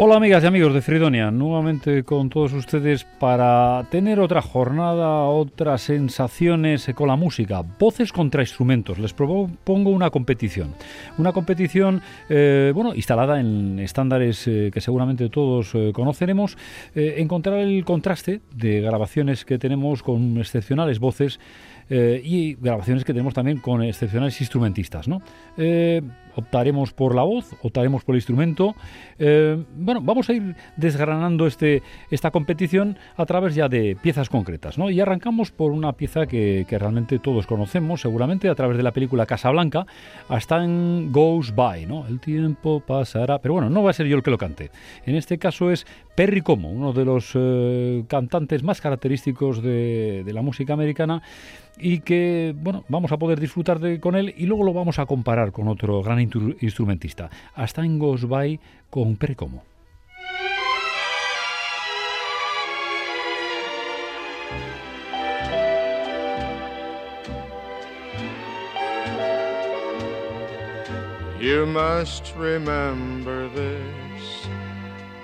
Hola amigas y amigos de Fridonia, nuevamente con todos ustedes para tener otra jornada, otras sensaciones con la música, voces contra instrumentos. Les propongo una competición, una competición eh, bueno instalada en estándares eh, que seguramente todos eh, conoceremos, encontrar el contraste de grabaciones que tenemos con excepcionales voces y grabaciones que tenemos también con excepcionales instrumentistas, ¿no? Optaremos por la voz, optaremos por el instrumento. Eh, bueno, vamos a ir desgranando este, esta competición a través ya de piezas concretas, ¿no? Y arrancamos por una pieza que, realmente todos conocemos, seguramente a través de la película Casablanca, hasta en Goes By, ¿no? El tiempo pasará, pero bueno, no va a ser yo el que lo cante. En este caso es Perry Como, uno de los eh, cantantes más característicos de, de la música americana y que, bueno, vamos a poder disfrutar de, con él y luego lo vamos a comparar con otro gran instrumentista. Hasta en os vai con Precomo. You must remember this.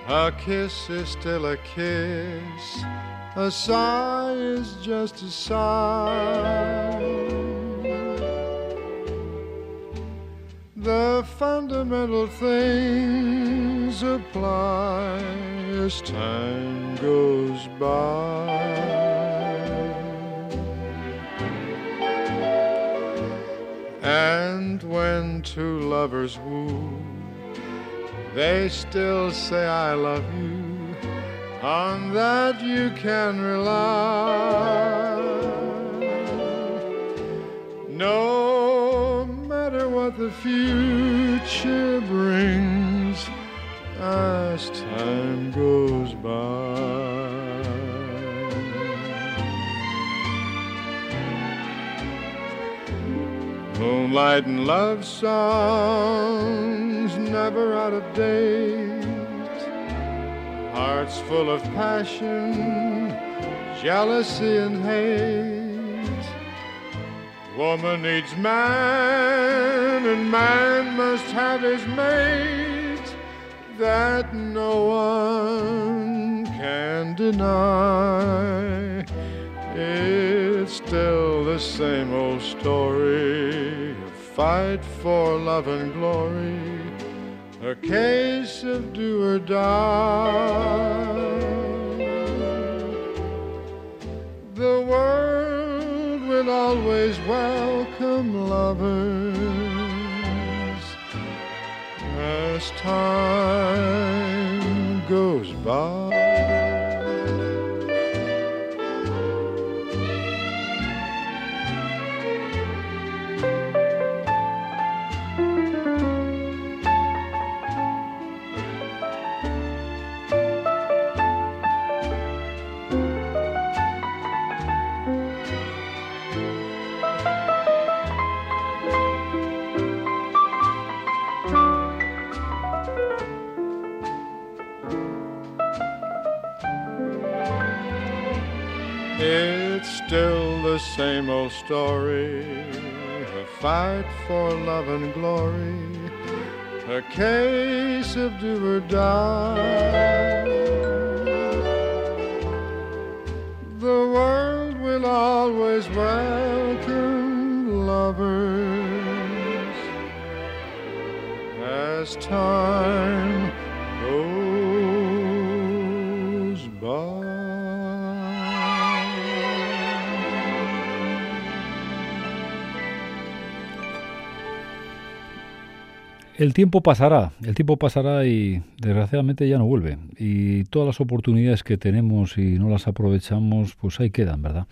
A kiss is still a kiss. A sigh is just a sigh. The fundamental things apply as time goes by. And when two lovers woo, they still say, I love you. On that you can rely. No what the future brings as time goes by. Moonlight and love songs never out of date. Hearts full of passion, jealousy, and hate Woman needs man, and man must have his mate. That no one can deny. It's still the same old story fight for love and glory, a case of do or die. The world will always welcome lovers as time goes by. Same old story. A fight for love and glory, a case of do or die. The world will always welcome lovers. As time El tiempo pasará, el tiempo pasará y desgraciadamente ya no vuelve. Y todas las oportunidades que tenemos y no las aprovechamos, pues ahí quedan, ¿verdad?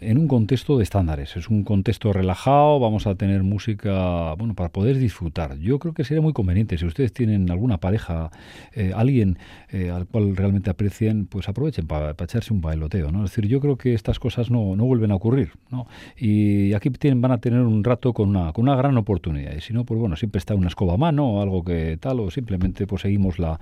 En un contexto de estándares, es un contexto relajado, vamos a tener música, bueno, para poder disfrutar. Yo creo que sería muy conveniente, si ustedes tienen alguna pareja, eh, alguien eh, al cual realmente aprecien, pues aprovechen para, echarse un bailoteo, ¿no? Es decir, yo creo que estas cosas no, no vuelven a ocurrir, ¿no? Y aquí tienen, van a tener un rato con una, con una gran oportunidad. Y si no, pues bueno, siempre está una escoba a mano o algo que tal, o simplemente pues seguimos la,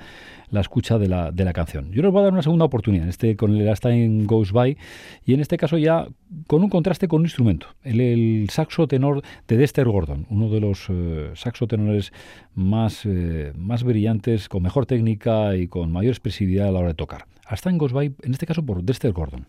la escucha de de la canción. Yo les voy a dar una segunda oportunidad, este con el Last Time Goes By, y en este caso ya con un contraste con un instrumento, el, saxo tenor de Dexter Gordon, uno de los eh, saxo tenores más, eh, más brillantes, con mejor técnica y con mayor expresividad a la hora de tocar. Last Time Goes By, en este caso por Dexter Gordon.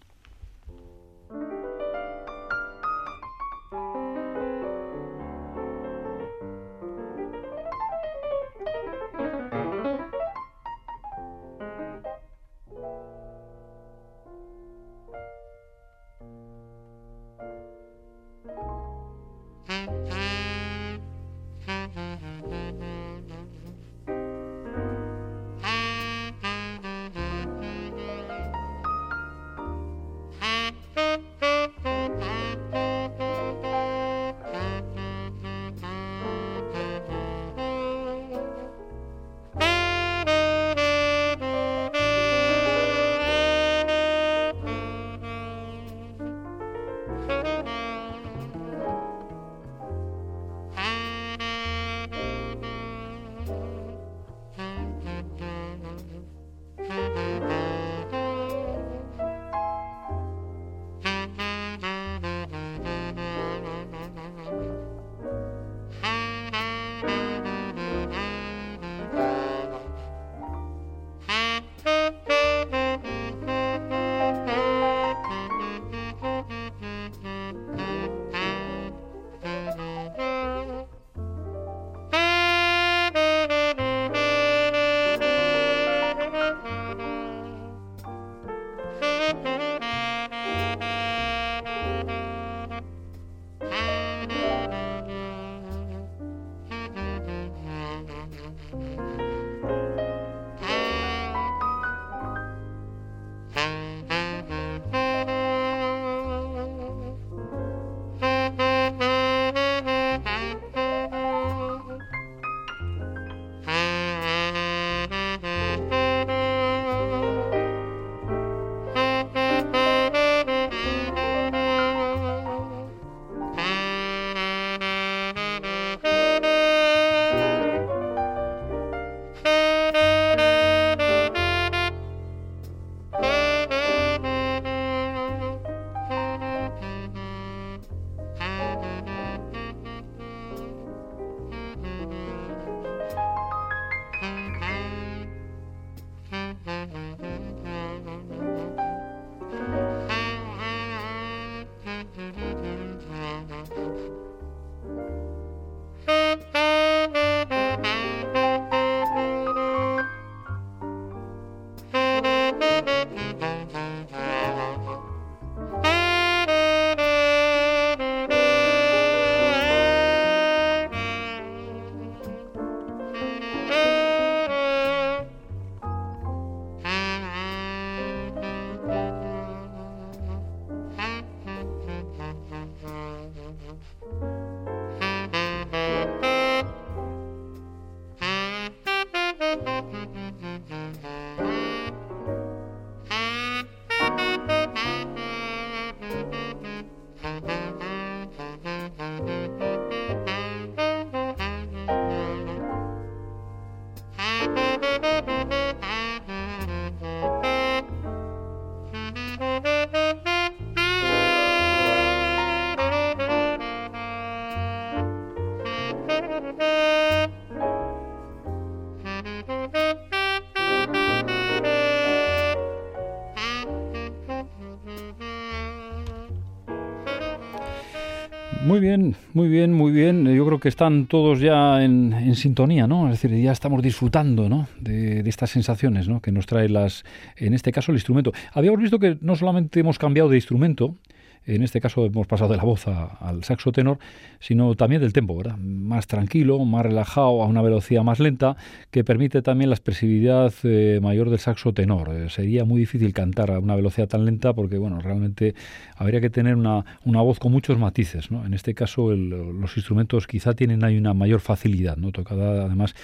Muy bien, muy bien, muy bien. Yo creo que están todos ya en, sintonía, ¿no? Es decir, ya estamos disfrutando, ¿no? De, de, estas sensaciones, ¿no? Que nos trae las, en este caso, el instrumento. Habíamos visto que no solamente hemos cambiado de instrumento, en este caso hemos pasado de la voz al saxo tenor, sino también del tempo, ¿verdad? Más tranquilo, más relajado, a una velocidad más lenta, que permite también la expresividad eh, mayor del saxo tenor. Eh, sería muy difícil cantar a una velocidad tan lenta porque, bueno, realmente habría que tener una, una voz con muchos matices, ¿no? En este caso los instrumentos quizá tienen ahí una mayor facilidad, ¿no? Tocada además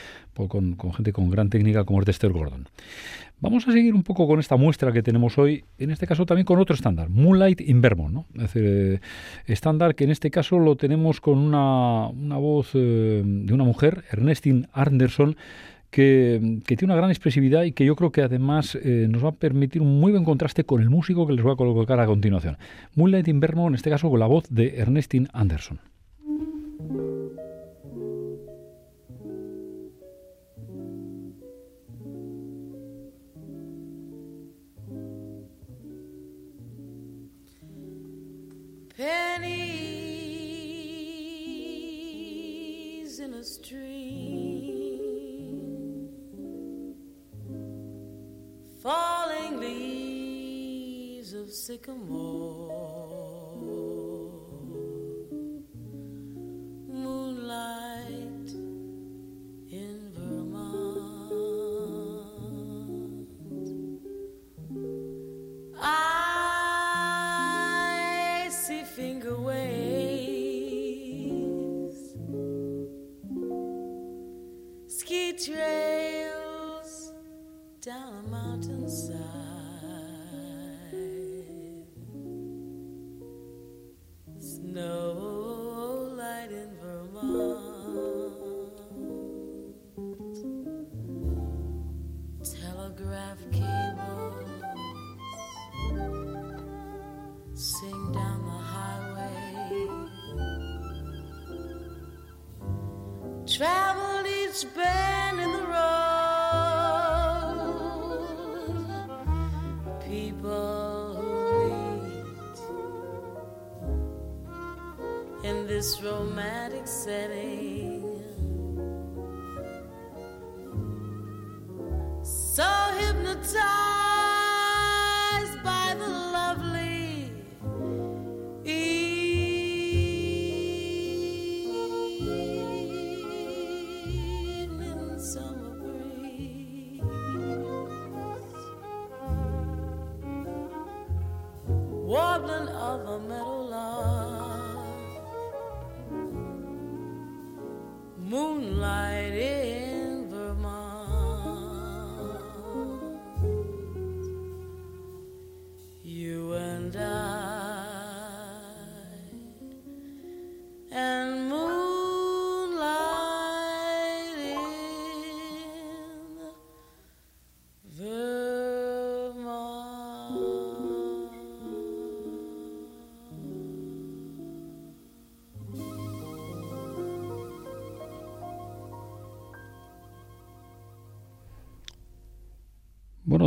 con, gente con gran técnica como es Dexter Gordon. Vamos a seguir un poco con esta muestra que tenemos hoy, en este caso también con otro estándar, Moonlight in Vermont, ¿no? Eh, estándar que en este caso lo tenemos con una, una voz de una mujer, Ernestine Anderson, que, tiene una gran expresividad y que yo creo que además eh, nos va a permitir un muy buen contraste con el músico que les voy a colocar a continuación. Moonlight in Vermont, en este caso con la voz de Ernestine Anderson. Pennies in a stream falling leaves of sycamore.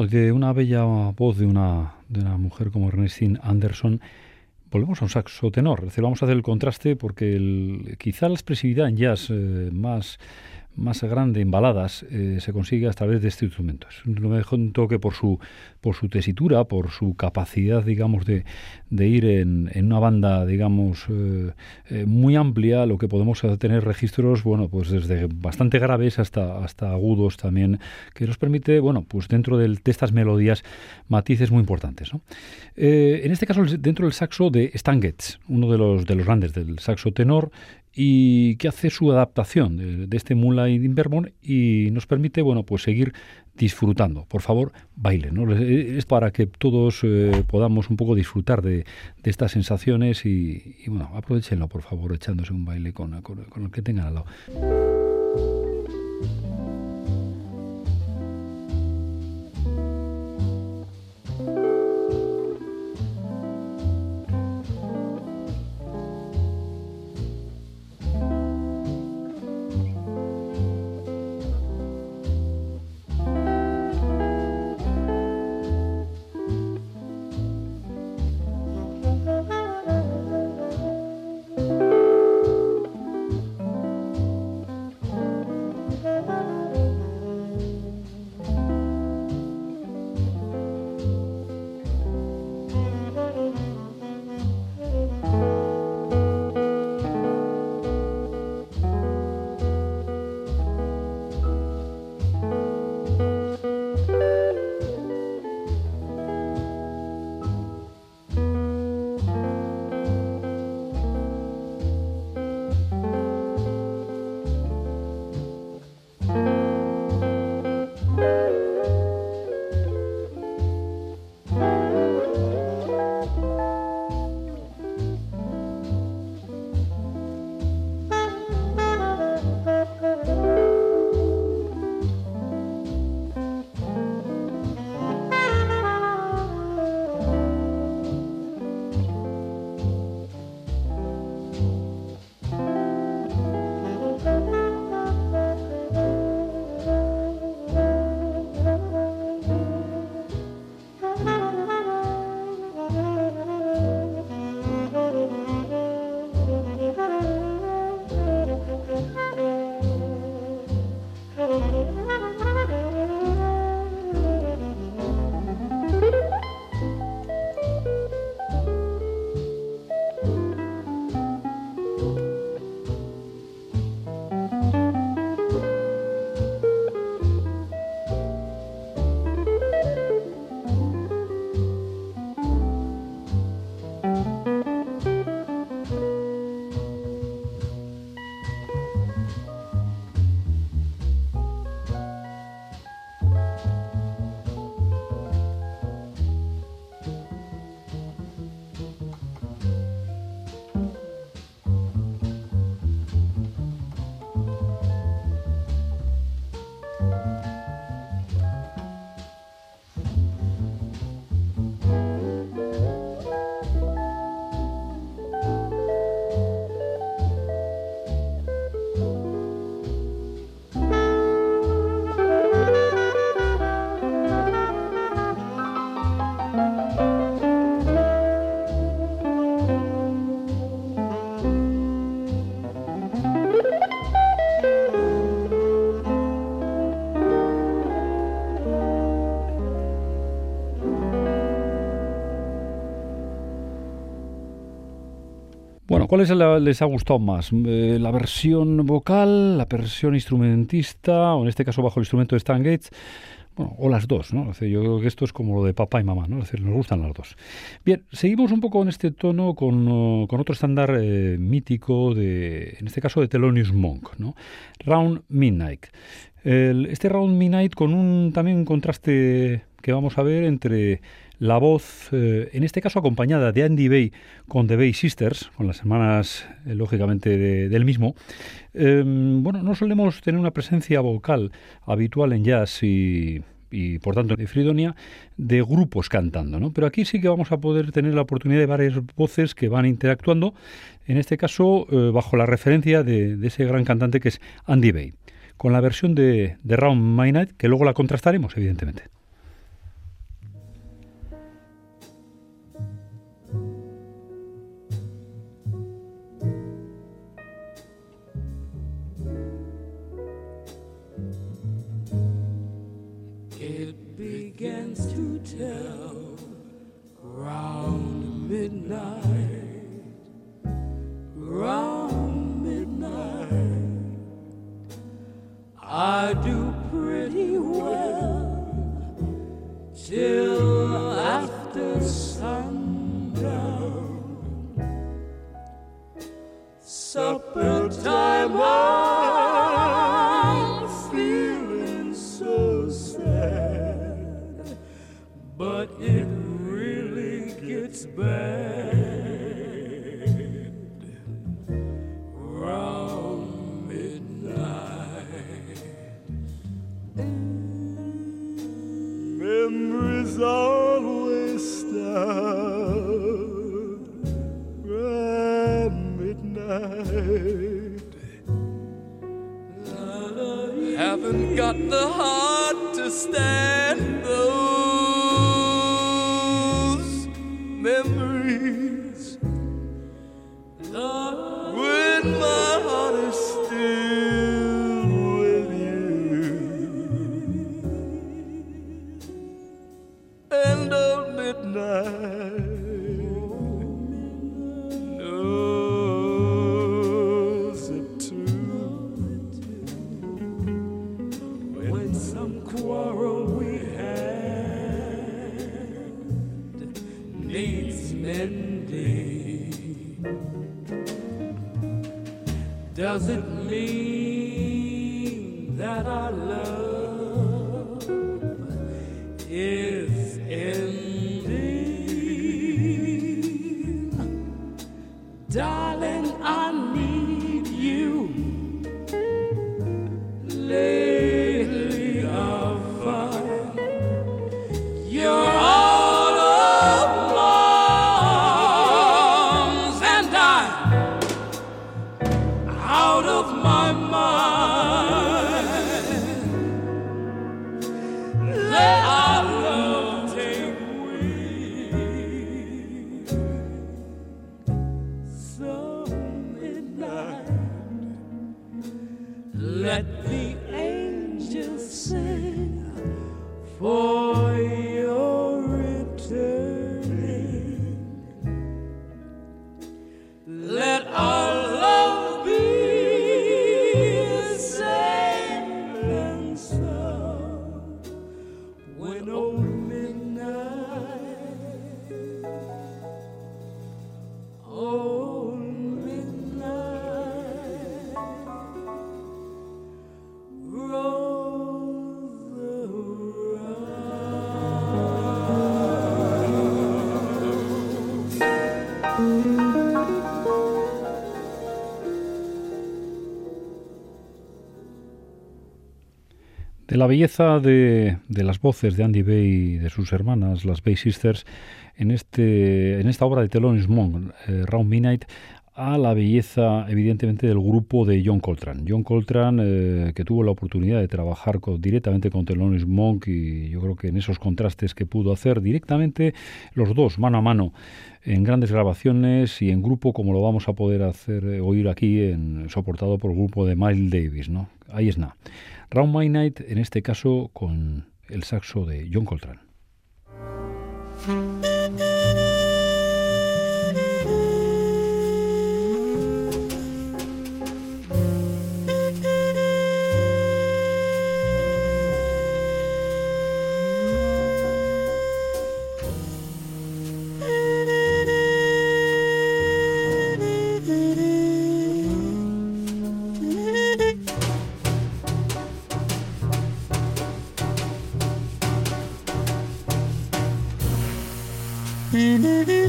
De una bella voz de una, de una mujer como Ernestine Anderson, volvemos a un saxo tenor. Vamos a hacer el contraste porque el, quizá la expresividad en jazz eh, más más grande en baladas eh, se consigue a través de este instrumento. Es un instrumento que por su, por su tesitura, por su capacidad, digamos, de, de ir en, en, una banda, digamos, eh, eh, muy amplia, lo que podemos tener registros, bueno, pues desde bastante graves hasta, hasta agudos también, que nos permite, bueno, pues dentro de, estas melodías, matices muy importantes. en este caso, dentro del saxo de Stan Getz, uno de los, de los grandes del saxo tenor, y que hace su adaptación de, este Moonlight in y nos permite, bueno, pues seguir disfrutando. Por favor, bailen, ¿no? Es para que todos eh, podamos un poco disfrutar de, estas sensaciones y, bueno, aprovechenlo, por favor, echándose un baile con, con el que tengan al lado. ¿Cuáles les ha gustado más? Eh, ¿La versión vocal, la versión instrumentista, o en este caso bajo el instrumento de Stan Gates? Bueno, o las dos, ¿no? yo creo que esto es como lo de papá y mamá, ¿no? Nos gustan las dos. Bien, seguimos un poco en este tono con, uh, otro estándar eh, mítico, de, en este caso de Thelonious Monk, ¿no? Round Midnight. este Round Midnight con un también un contraste que vamos a ver entre la voz, eh, en este caso acompañada de Andy Bay con The Bay Sisters, con las hermanas, eh, lógicamente, del mismo. Em, bueno, no solemos tener una presencia vocal habitual en jazz y, por tanto de Fridonia, de grupos cantando, ¿no? Pero aquí sí que vamos a poder tener la oportunidad de varias voces que van interactuando, en este caso eh, bajo la referencia de, ese gran cantante que es Andy Bay, con la versión de, de Round My Night, que luego la contrastaremos, evidentemente. I do pretty well till after sundown. Supper time, I'm feeling so sad, but it really gets bad. always at midnight. Haven't got the heart to stand though. for. La belleza de, de las voces de Andy Bay y de sus hermanas, las Bay Sisters, en, este, en esta obra de Thelonious Monk, eh, Round Midnight, a la belleza, evidentemente, del grupo de John Coltrane. John Coltrane, eh, que tuvo la oportunidad de trabajar directamente con Thelonious Monk y yo creo que en esos contrastes que pudo hacer directamente los dos, mano a mano, en grandes grabaciones y en grupo, como lo vamos a poder hacer eh, oír aquí, en, soportado por el grupo de Miles Davis. ¿no? Ahí es nada. Round My Night, en este caso, con el saxo de John Coltrane. Mm-hmm.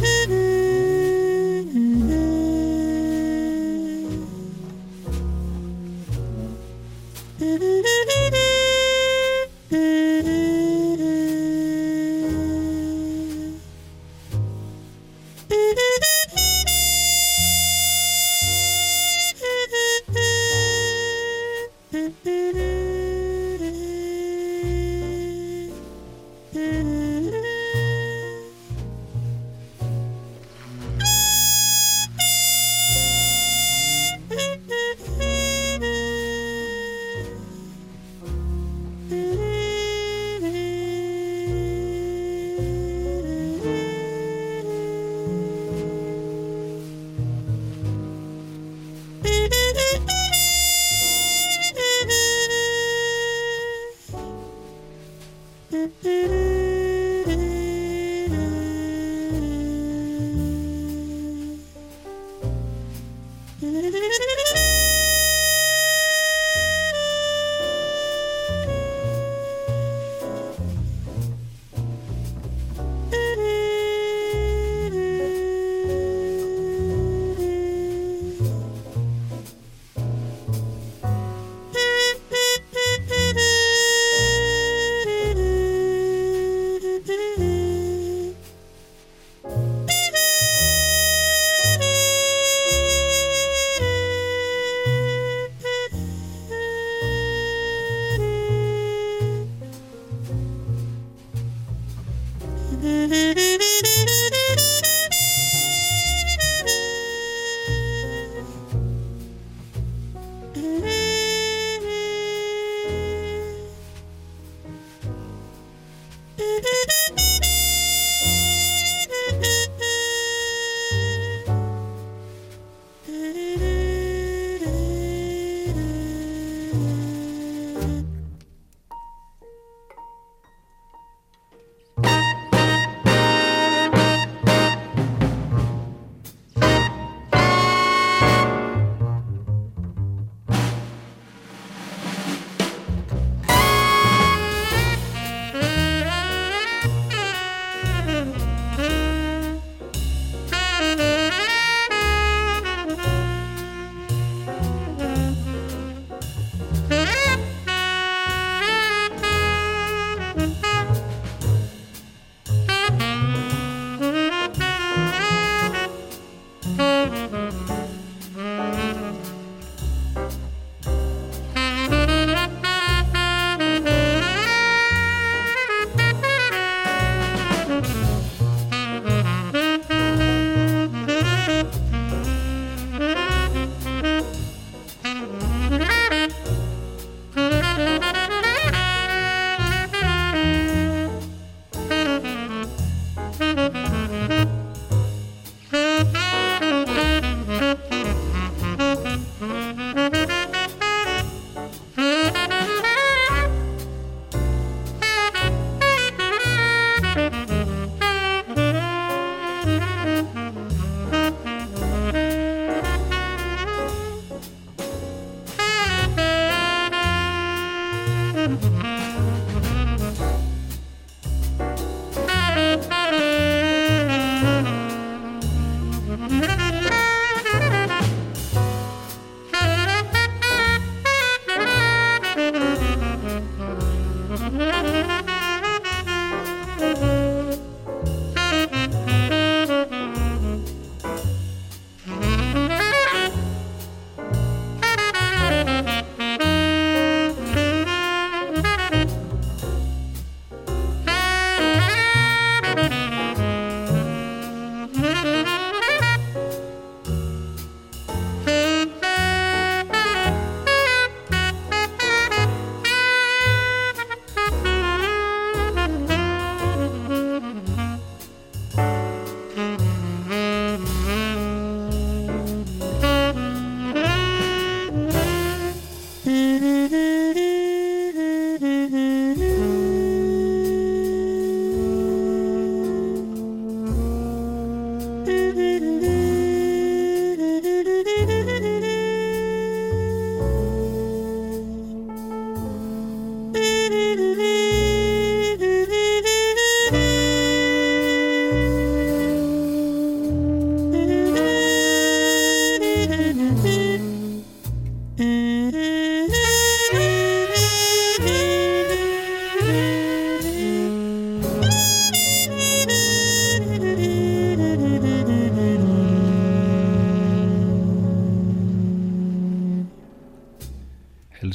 Mm-hmm.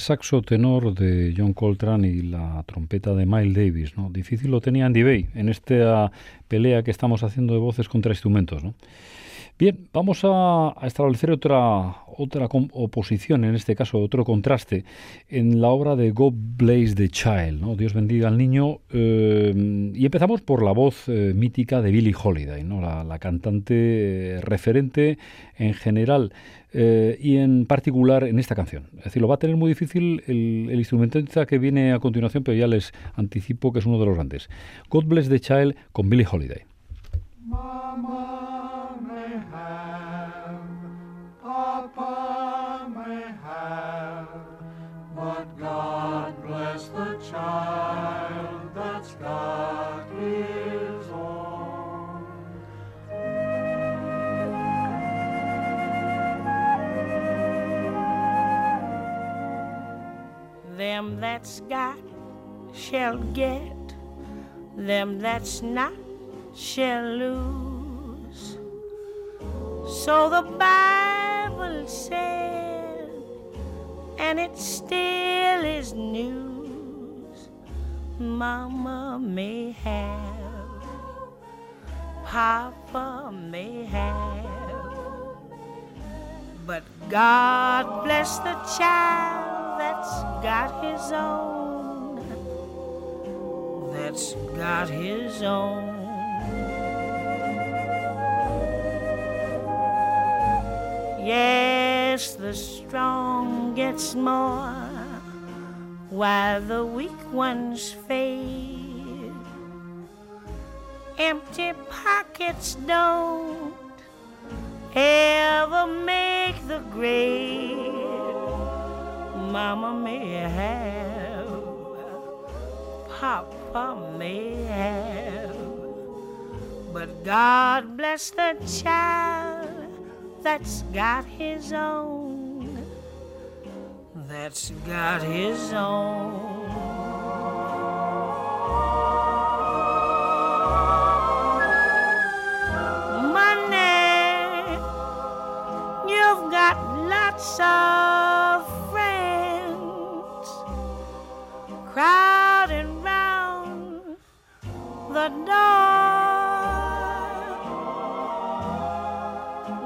Saxo tenor de John Coltrane y la trompeta de Miles Davis. ¿no? Difícil lo tenía Andy Bay en esta pelea que estamos haciendo de voces contra instrumentos. ¿no? Bien, vamos a, establecer otra, otra oposición, en este caso otro contraste, en la obra de God Bless the Child, ¿no? Dios bendiga al niño, eh, y empezamos por la voz eh, mítica de Billie Holiday, la, cantante eh, referente en general y en particular en esta canción. Es decir, lo va a tener muy difícil el, instrumentista que viene a continuación, pero ya les anticipo que es uno de los grandes. God Bless the Child con Billie Holiday. child Them that's got shall get, them that's not shall lose. So the Bible said, and it still is news. Mama may have, Papa may have, but God bless the child that's got his own, that's got his own. Yes, the strong gets more while the weak ones fade. Empty pockets don't ever make the grade. Mama may have, Papa may have, but God bless the child that's got his own that's got his own. Money, you've got lots of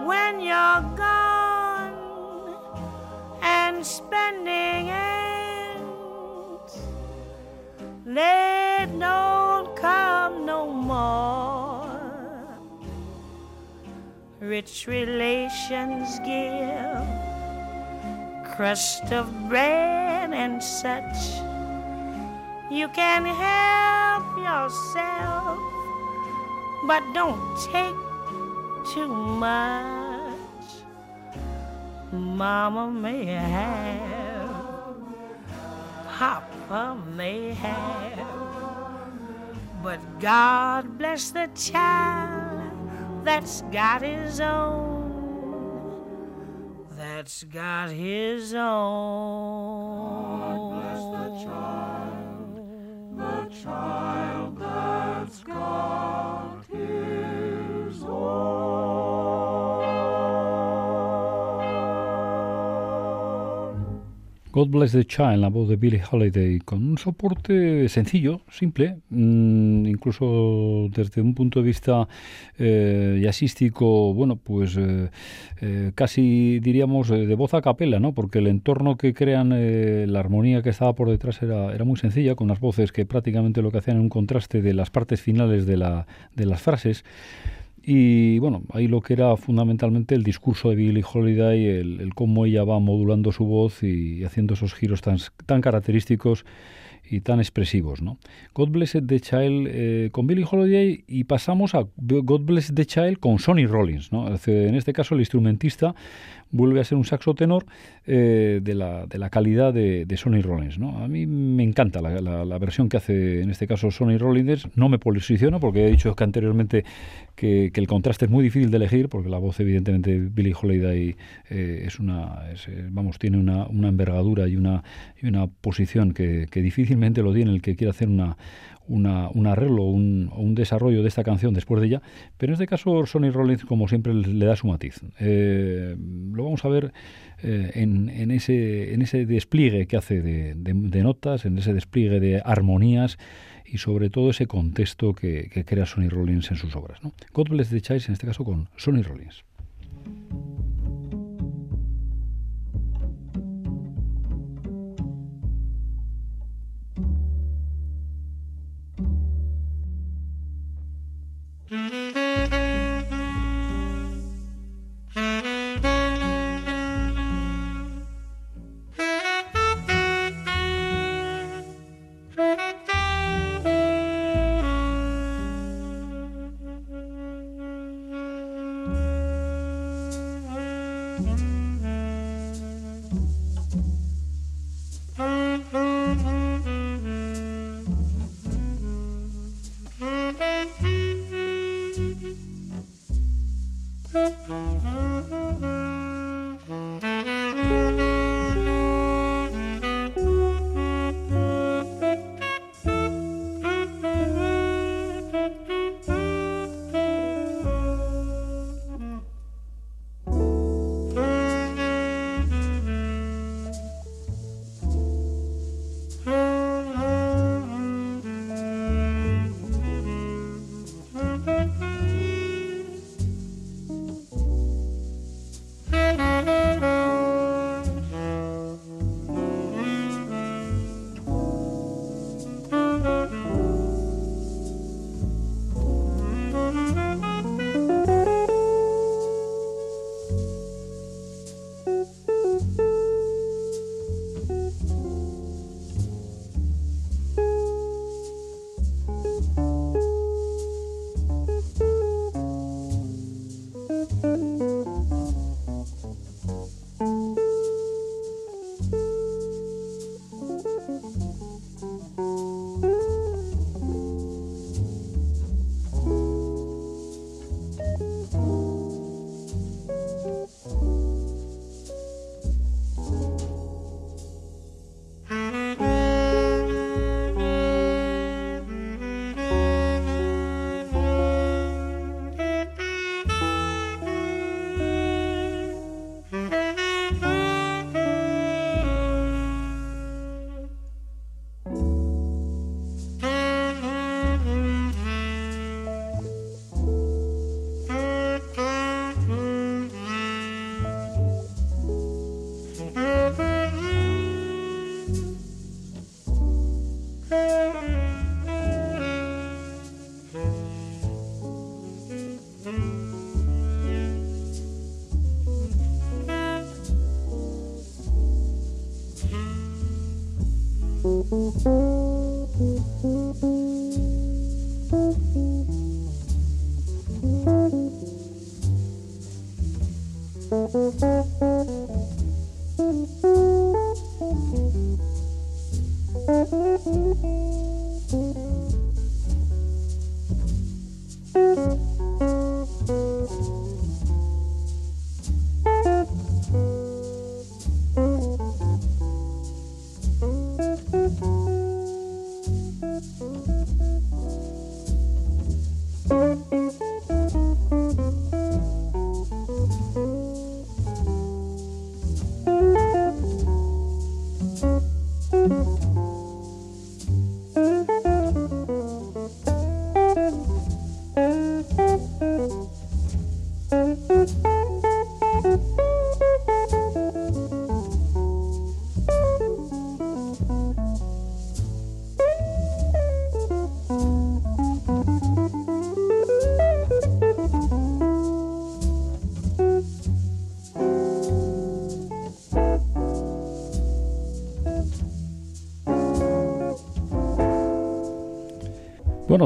When you're gone and spending ends. They don't come no more. Rich relations give crust of bread and such. You can help yourself, but don't take too much. Mama may have, Papa may have, but God bless the child that's got his own, that's got his own. The God Bless the Child, la voz de Billie Holiday, con un soporte sencillo, simple, mmm, incluso desde un punto de vista eh, jazzístico, bueno, pues eh, eh, casi diríamos eh, de voz a capela, ¿no? Porque el entorno que crean, la armonía que estaba por detrás era, era muy sencilla, con unas voces que prácticamente lo que hacían era un contraste de las partes finales de, la, de las frases. Y bueno, ahí lo que era fundamentalmente el discurso de Billie Holiday, el, cómo ella va modulando su voz y haciendo esos giros tan, tan característicos y tan expresivos. ¿no? God Bless the Child eh, con Billie Holiday y pasamos a God Bless the Child con Sonny Rollins. ¿no? En este caso el instrumentista vuelve a ser un saxo tenor eh, de, la, de, la, calidad de, de, Sonny Rollins. ¿no? A mí me encanta la, la, versión que hace en este caso Sonny Rollins. No me posiciono porque he dicho que anteriormente que, que, el contraste es muy difícil de elegir porque la voz evidentemente de Billie Holiday eh, es una, es, eh, vamos, tiene una, una, envergadura y una, y una posición que, que difícilmente lo tiene el que quiere hacer una una, un arreglo un, un, desarrollo de esta canción después de ella, pero en este caso Sonny Rollins como siempre le da su matiz. Eh, lo vamos a ver en, en, ese, en ese despliegue que hace de, notas, en ese despliegue de armonías y sobre todo ese contexto que, crea Sonny Rollins en sus obras. God Bless the en este caso con Sonny Rollins.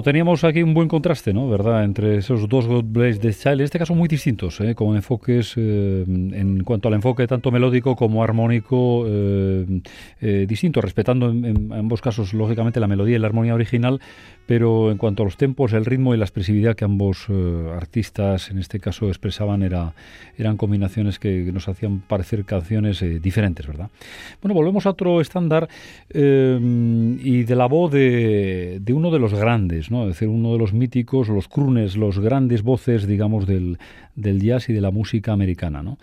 Teníamos aquí un buen contraste, ¿no? ¿Verdad? Entre esos dos God Bless the Child, en este caso muy distintos, ¿eh? con enfoques eh, en cuanto al enfoque tanto melódico como armónico eh, eh distintos, respetando en, ambos casos, lógicamente, la melodía y la armonía original, pero en cuanto a los tempos, el ritmo y la expresividad que ambos artistas, en este caso, expresaban, era, eran combinaciones que nos hacían parecer canciones diferentes, ¿verdad? Bueno, volvemos a otro estándar y de la voz de, de uno de los grandes grandes, Es decir, uno de los míticos, los crunes, los grandes voces, digamos, del, del jazz y de la música americana, ¿no?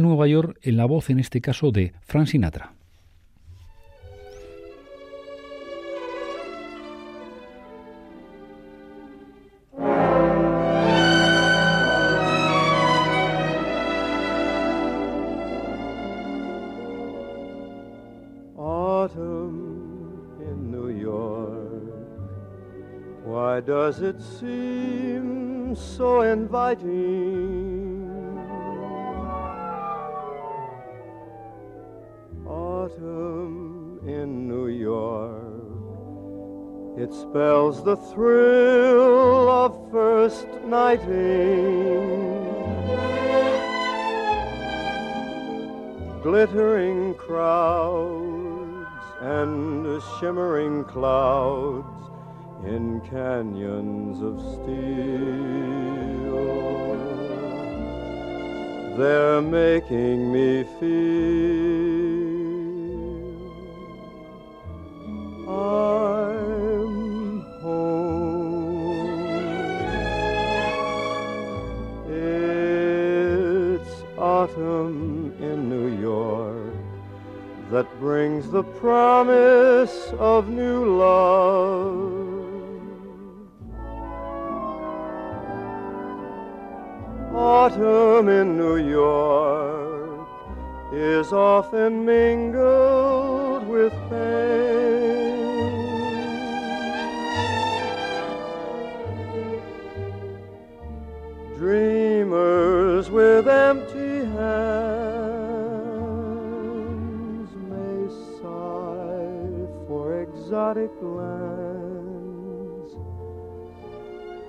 Nueva York en la voz, en este caso, de Frank Sinatra. Does it seem so inviting? Autumn in New York, it spells the thrill of first nighting. Glittering crowds and shimmering clouds in canyons of steel. They're making me feel exotic lands.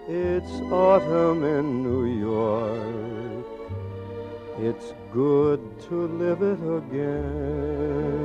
It's autumn in New York. It's good to live it again.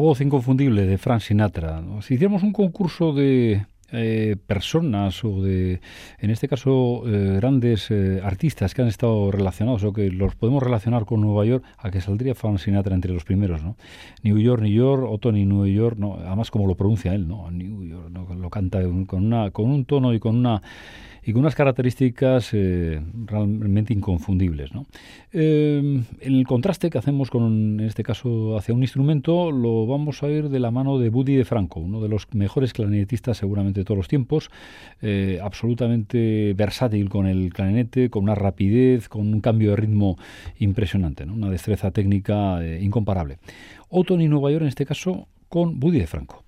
Voz inconfundible de Frank Sinatra. Si hiciéramos un concurso de eh, personas o de, en este caso, eh, grandes eh, artistas que han estado relacionados o que los podemos relacionar con Nueva York, a que saldría Frank Sinatra entre los primeros, ¿no? New York, New York, Otoni, New York, ¿no? Además, como lo pronuncia él, ¿no? New York, lo canta con, una, con un tono y con una y con unas características realmente inconfundibles. ¿no? Eh, el contraste que hacemos con, en este caso, hacia un instrumento, lo vamos a ir de la mano de Buddy de Franco, uno de los mejores clarinetistas seguramente de todos los tiempos, eh, absolutamente versátil con el clarinete, con una rapidez, con un cambio de ritmo impresionante, ¿no? una destreza técnica incomparable. Otoni Nueva York, en este caso, con Buddy de Franco.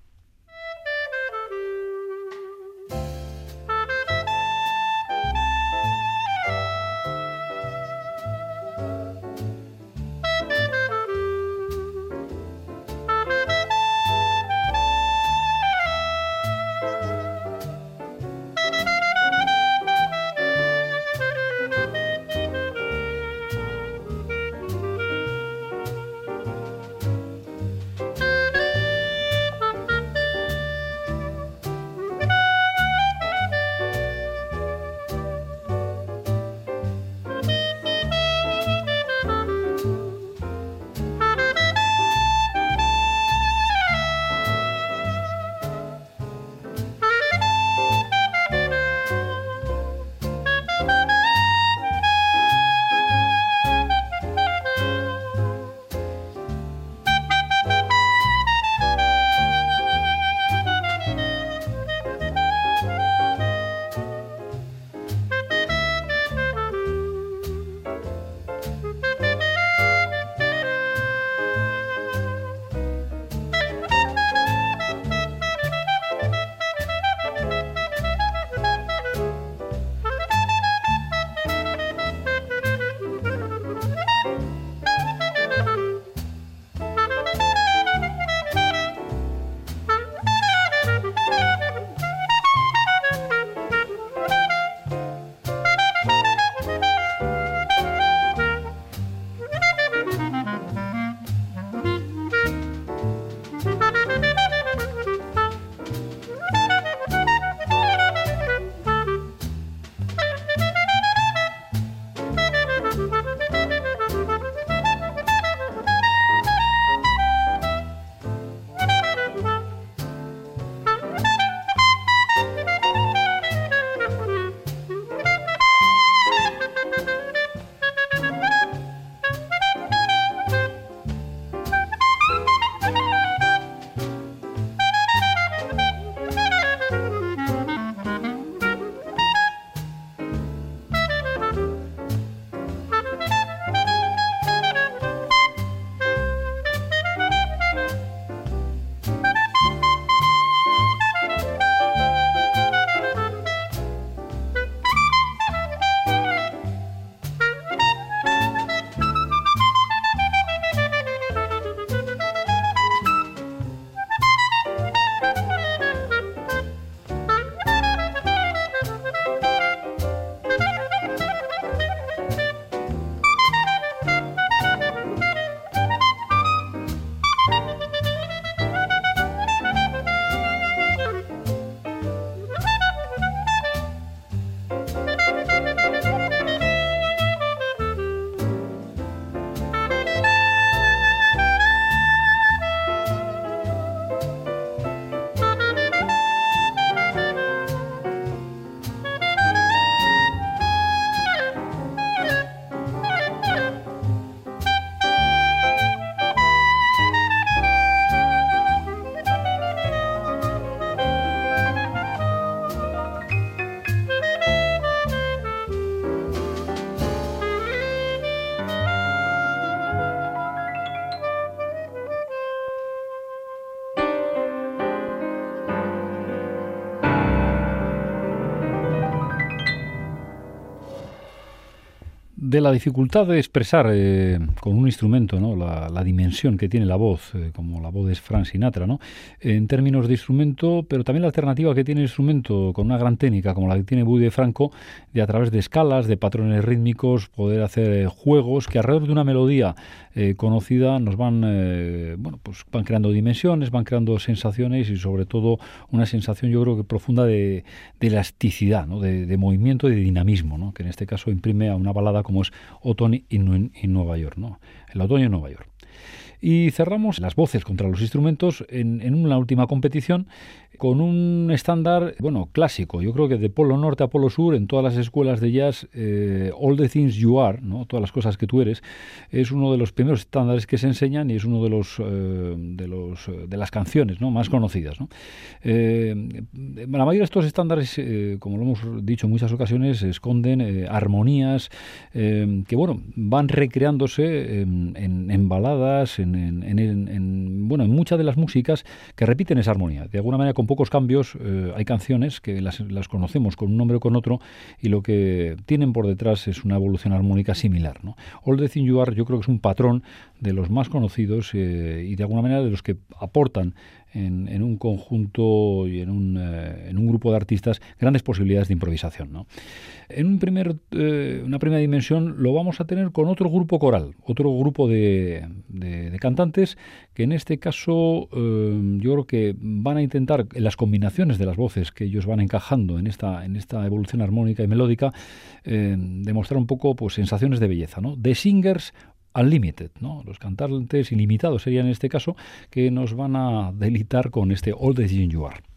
La dificultad de expresar eh, con un instrumento ¿no? la, dimensión que tiene la voz, eh, como voz de Frank Sinatra, ¿no? en términos de instrumento, pero también la alternativa que tiene el instrumento con una gran técnica como la que tiene Buddy de Franco, de a través de escalas, de patrones rítmicos, poder hacer eh, juegos que alrededor de una melodía conocida nos van, bueno, pues van creando dimensiones, van creando sensaciones y sobre todo una sensación yo creo que profunda de, elasticidad, ¿no? de, movimiento y de dinamismo, ¿no? que en este caso imprime a una balada como es Otoño en, Nueva York, ¿no? El otoño en Nueva York. Y cerramos las voces contra los instrumentos en, en una última competición con un estándar, bueno, clásico. Yo creo que de polo norte a polo sur, en todas las escuelas de jazz, eh, All the Things You Are, ¿no? todas las cosas que tú eres, es uno de los primeros estándares que se enseñan y es uno de los eh, de los eh, de las canciones ¿no? más conocidas. ¿no? la mayoría de estos estándares, como lo hemos dicho en muchas ocasiones, esconden armonías que bueno van recreándose en, baladas, en, en, bueno, en muchas de las músicas que repiten esa armonía. De alguna manera, con pocos cambios, eh, hay canciones que las, conocemos con un nombre o con otro y lo que tienen por detrás es una evolución armónica similar. ¿no? All the Thing You Are yo creo que es un patrón de los más conocidos eh, y de alguna manera de los que aportan en, un conjunto y en un, eh, en un, grupo de artistas grandes posibilidades de improvisación. ¿no? En un primer, eh, una primera dimensión lo vamos a tener con otro grupo coral, otro grupo de, de, cantantes que en este caso eh, yo creo que van a intentar en las combinaciones de las voces que ellos van encajando en esta, en esta evolución armónica y melódica demostrar un poco pues, sensaciones de belleza. ¿no? The Singers Unlimited, ¿no? Los cantantes ilimitados serían en este caso que nos van a delitar con este All the You Are.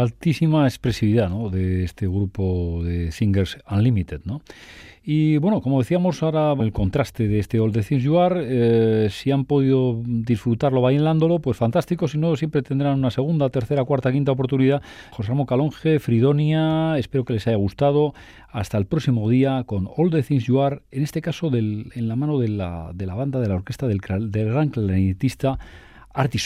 Altísima expresividad ¿no? de este grupo de Singers Unlimited. ¿no? Y bueno, como decíamos ahora, el contraste de este All the Things You Are, eh, si han podido disfrutarlo bailándolo, pues fantástico, si no, siempre tendrán una segunda, tercera, cuarta, quinta oportunidad. José Ramón Calonge, Fridonia, espero que les haya gustado. Hasta el próximo día con All the Things You Are, en este caso en la mano de la, banda, de la orquesta del, gran clarinetista Artie